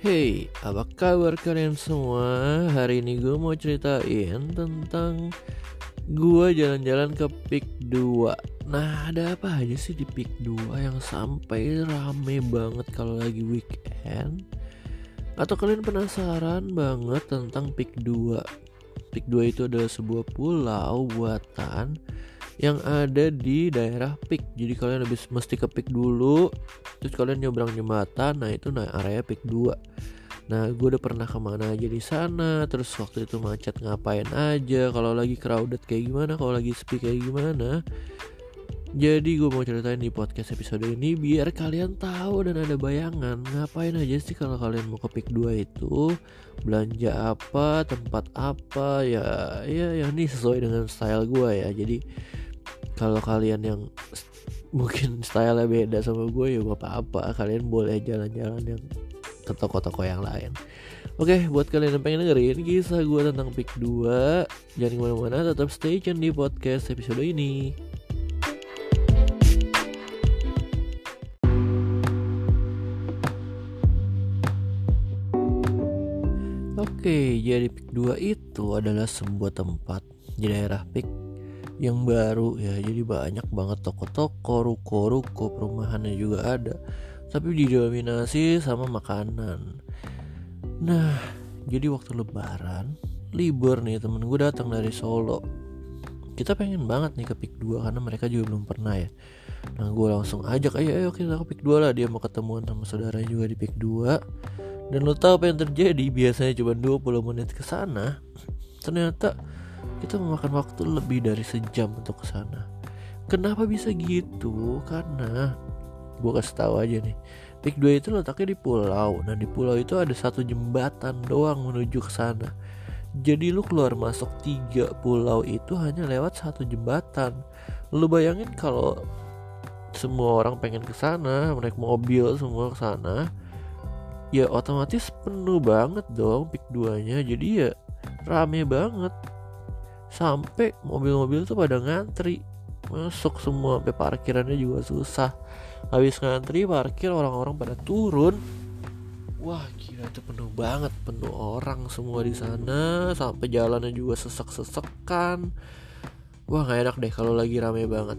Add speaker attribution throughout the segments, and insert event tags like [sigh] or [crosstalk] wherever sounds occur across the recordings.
Speaker 1: Hey, apa kabar kalian semua? Hari ini gue mau ceritain tentang gue jalan-jalan ke Pik 2 Nah, ada apa aja sih di Pik 2 yang sampai rame banget kalau lagi weekend? Atau kalian penasaran banget tentang Pik 2? Pik 2 itu adalah sebuah pulau buatan yang ada di daerah Pik. Jadi kalian habis mesti ke Pik dulu, terus kalian nyebrang jembatan. Nah itu nah area Pik 2. Nah gue udah pernah ke mana aja di sana. Terus waktu itu macet ngapain aja. Kalau lagi crowded kayak gimana. Kalau lagi sepi kayak gimana. Jadi gue mau ceritain di podcast episode ini biar kalian tahu dan ada bayangan ngapain aja sih kalau kalian mau ke Pik 2 itu belanja apa, tempat apa ya ya yang ini sesuai dengan style gue ya. Jadi kalau kalian yang mungkin style beda sama gue ya gak apa-apa. Kalian boleh jalan-jalan yang ke toko-toko yang lain. Oke, buat kalian yang pengen dengerin kisah gue tentang Pick 2 Jangan ke mana-mana, tetap stay tune di podcast episode ini. Oke, jadi Pick 2 itu adalah sebuah tempat di daerah Pick yang baru ya. Jadi banyak banget toko-toko ruko-ruko perumahannya juga ada. Tapi didominasi sama makanan. Nah jadi waktu lebaran libur nih temen gue datang dari Solo. Kita pengen banget nih ke Pik 2 karena mereka juga belum pernah ya. Nah gue langsung ajak ayo ayo kita ke Pik 2 lah. Dia mau ketemuan sama saudaranya juga di Pik 2 dan lo tau apa yang terjadi? Biasanya cuma 20 menit ke sana. Ternyata kita memakan waktu lebih dari sejam untuk ke sana. Kenapa bisa gitu? Karena gue kasih tahu aja nih. Pik 2 itu letaknya di pulau. Nah, di pulau itu ada satu jembatan doang menuju ke sana. Jadi lu keluar masuk tiga pulau itu hanya lewat satu jembatan. Lu bayangin kalau semua orang pengen ke sana, naik mobil semua ke sana, ya otomatis penuh banget dong pik 2-nya. Jadi ya rame banget sampai mobil-mobil tuh pada ngantri. Masuk semua sampai parkirannya juga susah. Habis ngantri parkir orang-orang pada turun. Wah gila itu penuh banget. Penuh orang semua di sana. Sampai jalannya juga sesek-sesekan. Wah gak enak deh kalau lagi rame banget.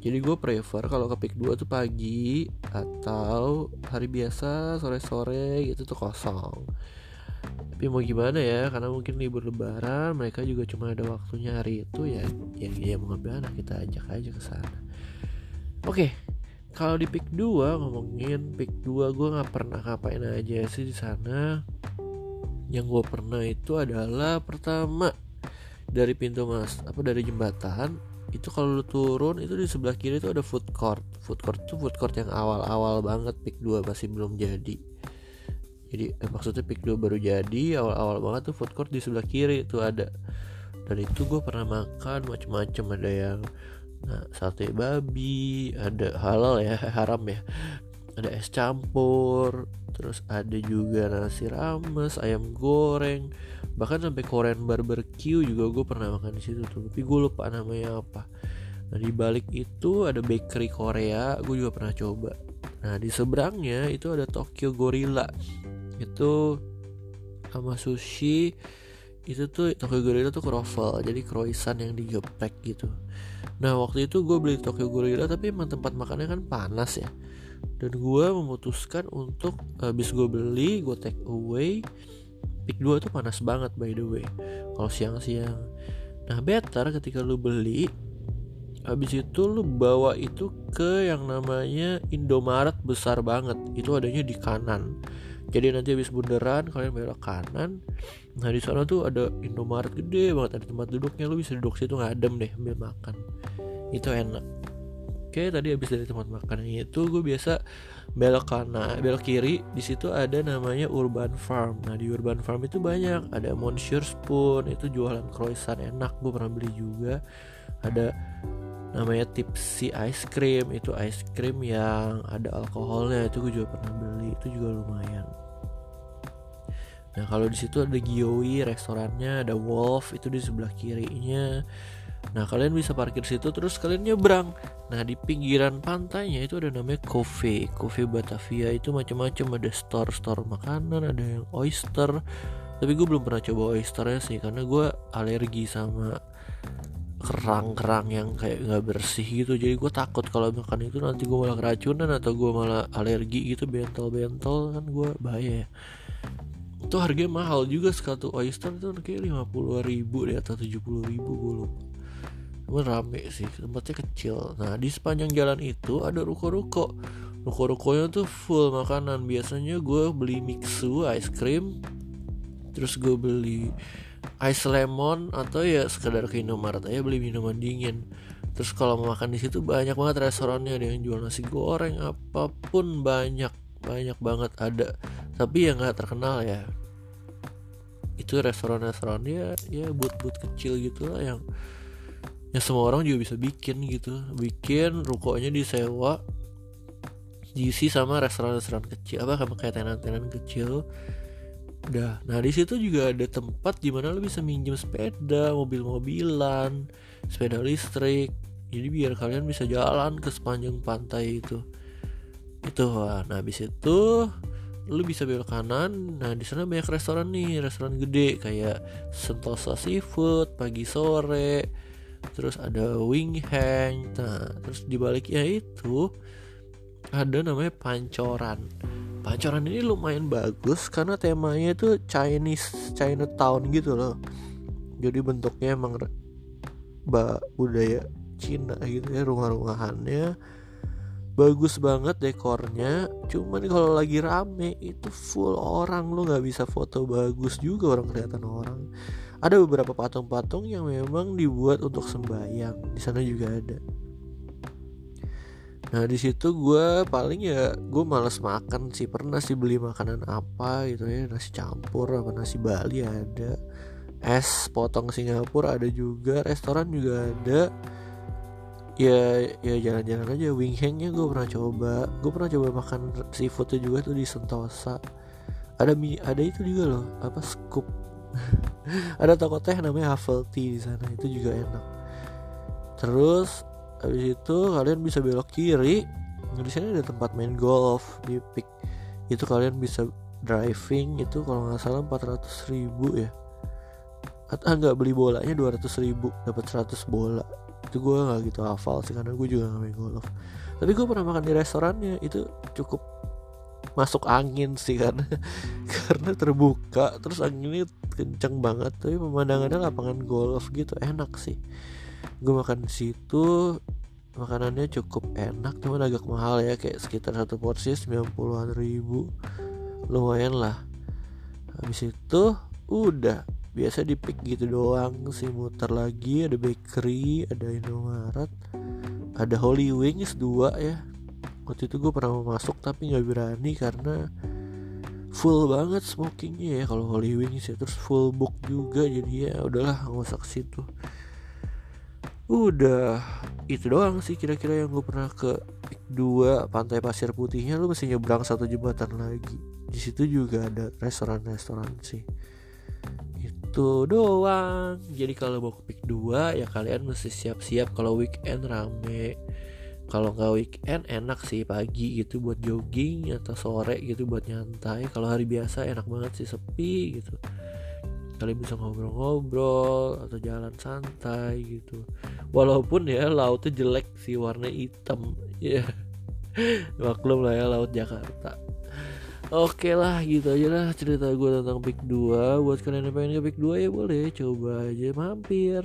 Speaker 1: Jadi gue prefer kalau ke Pik 2 tuh pagi atau hari biasa sore-sore gitu tuh kosong tapi mau gimana ya karena mungkin libur lebaran mereka juga cuma ada waktunya hari itu ya ya ya mau gimana kita ajak aja ke sana. Oke kalau di pick 2 ngomongin pick 2 gue nggak pernah ngapain aja sih di sana. Yang gue pernah itu adalah pertama dari pintu mas apa dari jembatan itu kalau lu turun itu di sebelah kiri itu ada food court. Food court itu food court yang awal-awal banget pick 2 masih belum jadi jadi eh, maksudnya pick 2 baru jadi awal-awal banget tuh food court di sebelah kiri itu ada. Dan itu gue pernah makan macam-macam ada yang nah, sate babi ada halal ya [laughs] haram ya. Ada es campur terus ada juga nasi rames ayam goreng. Bahkan sampai Korean barbecue juga gue pernah makan di situ tuh. Tapi gue lupa namanya apa. Nah di balik itu ada bakery Korea gue juga pernah coba. Nah di seberangnya itu ada Tokyo Gorilla itu sama sushi itu tuh Tokyo Gorilla tuh croffle jadi croissant yang digeprek gitu. Nah waktu itu gue beli Tokyo Gorilla tapi emang tempat makannya kan panas ya. Dan gue memutuskan untuk habis gue beli gue take away pick 2 tuh panas banget by the way kalau siang-siang. Nah better ketika lu beli habis itu lu bawa itu ke yang namanya Indomaret besar banget. Itu adanya di kanan jadi nanti habis bundaran kalian belok kanan. Nah di sana tuh ada Indomaret gede banget ada tempat duduknya. Lu bisa duduk situ ngadem deh ambil makan. Itu enak oke tadi habis dari tempat makan itu gue biasa belok kanan belok kiri. Di situ ada namanya Urban Farm. Nah di Urban Farm itu banyak. Ada Monsieur Spoon itu jualan croissant enak gue pernah beli juga. Ada namanya tipsy ice cream itu ice cream yang ada alkoholnya itu gue juga pernah beli itu juga lumayan. Nah kalau di situ ada Gioi restorannya ada Wolf itu di sebelah kirinya Nah kalian bisa parkir situ terus kalian nyebrang. Nah di pinggiran pantainya itu ada namanya cafe, cafe Batavia itu macam-macam. Ada store-store makanan, ada yang oyster. Tapi gue belum pernah coba oysternya sih karena gue alergi sama kerang-kerang yang kayak nggak bersih gitu. Jadi gue takut kalau makan itu nanti gue malah keracunan atau gue malah alergi gitu bentol-bentol. Kan gue bahaya ya. Itu harganya mahal juga sekatu oyster itu kayak lima puluh ribu deh atau tujuh puluh ribu gue lupa Cuma rame sih tempatnya kecil. Nah di sepanjang jalan itu ada ruko-ruko. Ruko-rukonya tuh full makanan. Biasanya gue beli mixu ice cream terus gue beli ice lemon atau ya sekedar ke Indomaret aja beli minuman dingin. Terus kalau mau makan di situ banyak banget restorannya. Ada yang jual nasi goreng apa pun banyak banyak banget ada. Tapi yang nggak terkenal ya. Itu restoran-restoran ya ya but-but kecil gitu lah yang yang semua orang juga bisa bikin gitu bikin rukonya disewa diisi sama restoran-restoran kecil apa kayak tenan-tenan kecil Udah. Nah, di situ juga ada tempat di mana lo bisa minjem sepeda, mobil-mobilan, sepeda listrik. Jadi biar kalian bisa jalan ke sepanjang pantai itu. Itu. Nah, habis itu lu bisa belok kanan. Nah, di sana banyak restoran nih, restoran gede kayak Sentosa Seafood pagi sore. Terus ada Wing Hang. Nah, terus di baliknya itu ada namanya Pancoran. Pancoran ini lumayan bagus karena temanya itu Chinese Chinatown gitu loh. Jadi bentuknya emang budaya Cina gitu ya rumah-rumahannya. Bagus banget dekornya. Cuman kalau lagi rame itu full orang. Lo nggak bisa foto bagus juga orang kelihatan orang ada beberapa patung-patung yang memang dibuat untuk sembahyang. Di sana juga ada. Nah di situ gue paling ya gue males makan sih. Pernah sih beli makanan apa gitu ya nasi campur apa nasi Bali ada. Es potong Singapura ada juga restoran juga ada. Ya ya jalan-jalan aja. Wing hangnya gue pernah coba. Gue pernah coba makan seafoodnya juga tuh di Sentosa. Ada mie ada itu juga loh apa scoop [laughs] ada toko teh namanya Huffle Tea di sana itu juga enak. Terus habis itu kalian bisa belok kiri nah, di sini ada tempat main golf di pick itu kalian bisa driving itu kalau nggak salah 400 ribu ya. Atau enggak beli bolanya 200 ribu dapat 100 bola. Itu gue nggak gitu hafal sih karena gue juga nggak main golf. Tapi gue pernah makan di restorannya itu cukup masuk angin sih karena [laughs] karena terbuka terus anginnya kenceng banget tapi pemandangannya lapangan golf gitu enak sih. Gue makan di situ makanannya cukup enak cuman agak mahal ya kayak sekitar satu porsi 90-an ribu. Lumayan lah. Habis itu udah. Biasa di pick gitu doang sih muter lagi ada bakery ada Indomaret ada Holy Wings dua ya waktu itu gue pernah mau masuk tapi nggak berani karena full banget smokingnya ya kalau Holy Wings ya. Terus full book juga jadi ya udahlah nggak usah ke situ. Udah itu doang sih kira-kira yang gue pernah ke dua pantai pasir putihnya. Lu mesti nyebrang satu jembatan lagi. Di situ juga ada restoran-restoran sih. Itu doang. Jadi kalau mau ke pik 2 ya kalian mesti siap-siap kalau weekend rame kalau nggak weekend enak sih pagi gitu buat jogging atau sore gitu buat nyantai. Kalau hari biasa enak banget sih sepi gitu. Kalian bisa ngobrol-ngobrol atau jalan santai gitu. Walaupun ya lautnya jelek sih warna hitam. [laughs] Ya maklum lah ya laut Jakarta. Oke lah gitu aja lah cerita gue tentang Pick 2 Buat kalian yang pengen ke Pick 2 ya boleh coba aja mampir.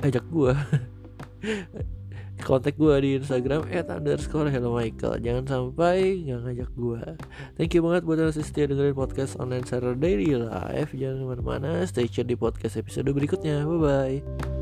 Speaker 1: Ajak gue [laughs] kontak gue di Instagram at underscore hello Michael. Jangan sampai nggak ngajak gue thank you banget buat yang setia dengerin podcast online Saturday Daily Live. Jangan ke mana-mana stay tune di podcast episode berikutnya. Bye bye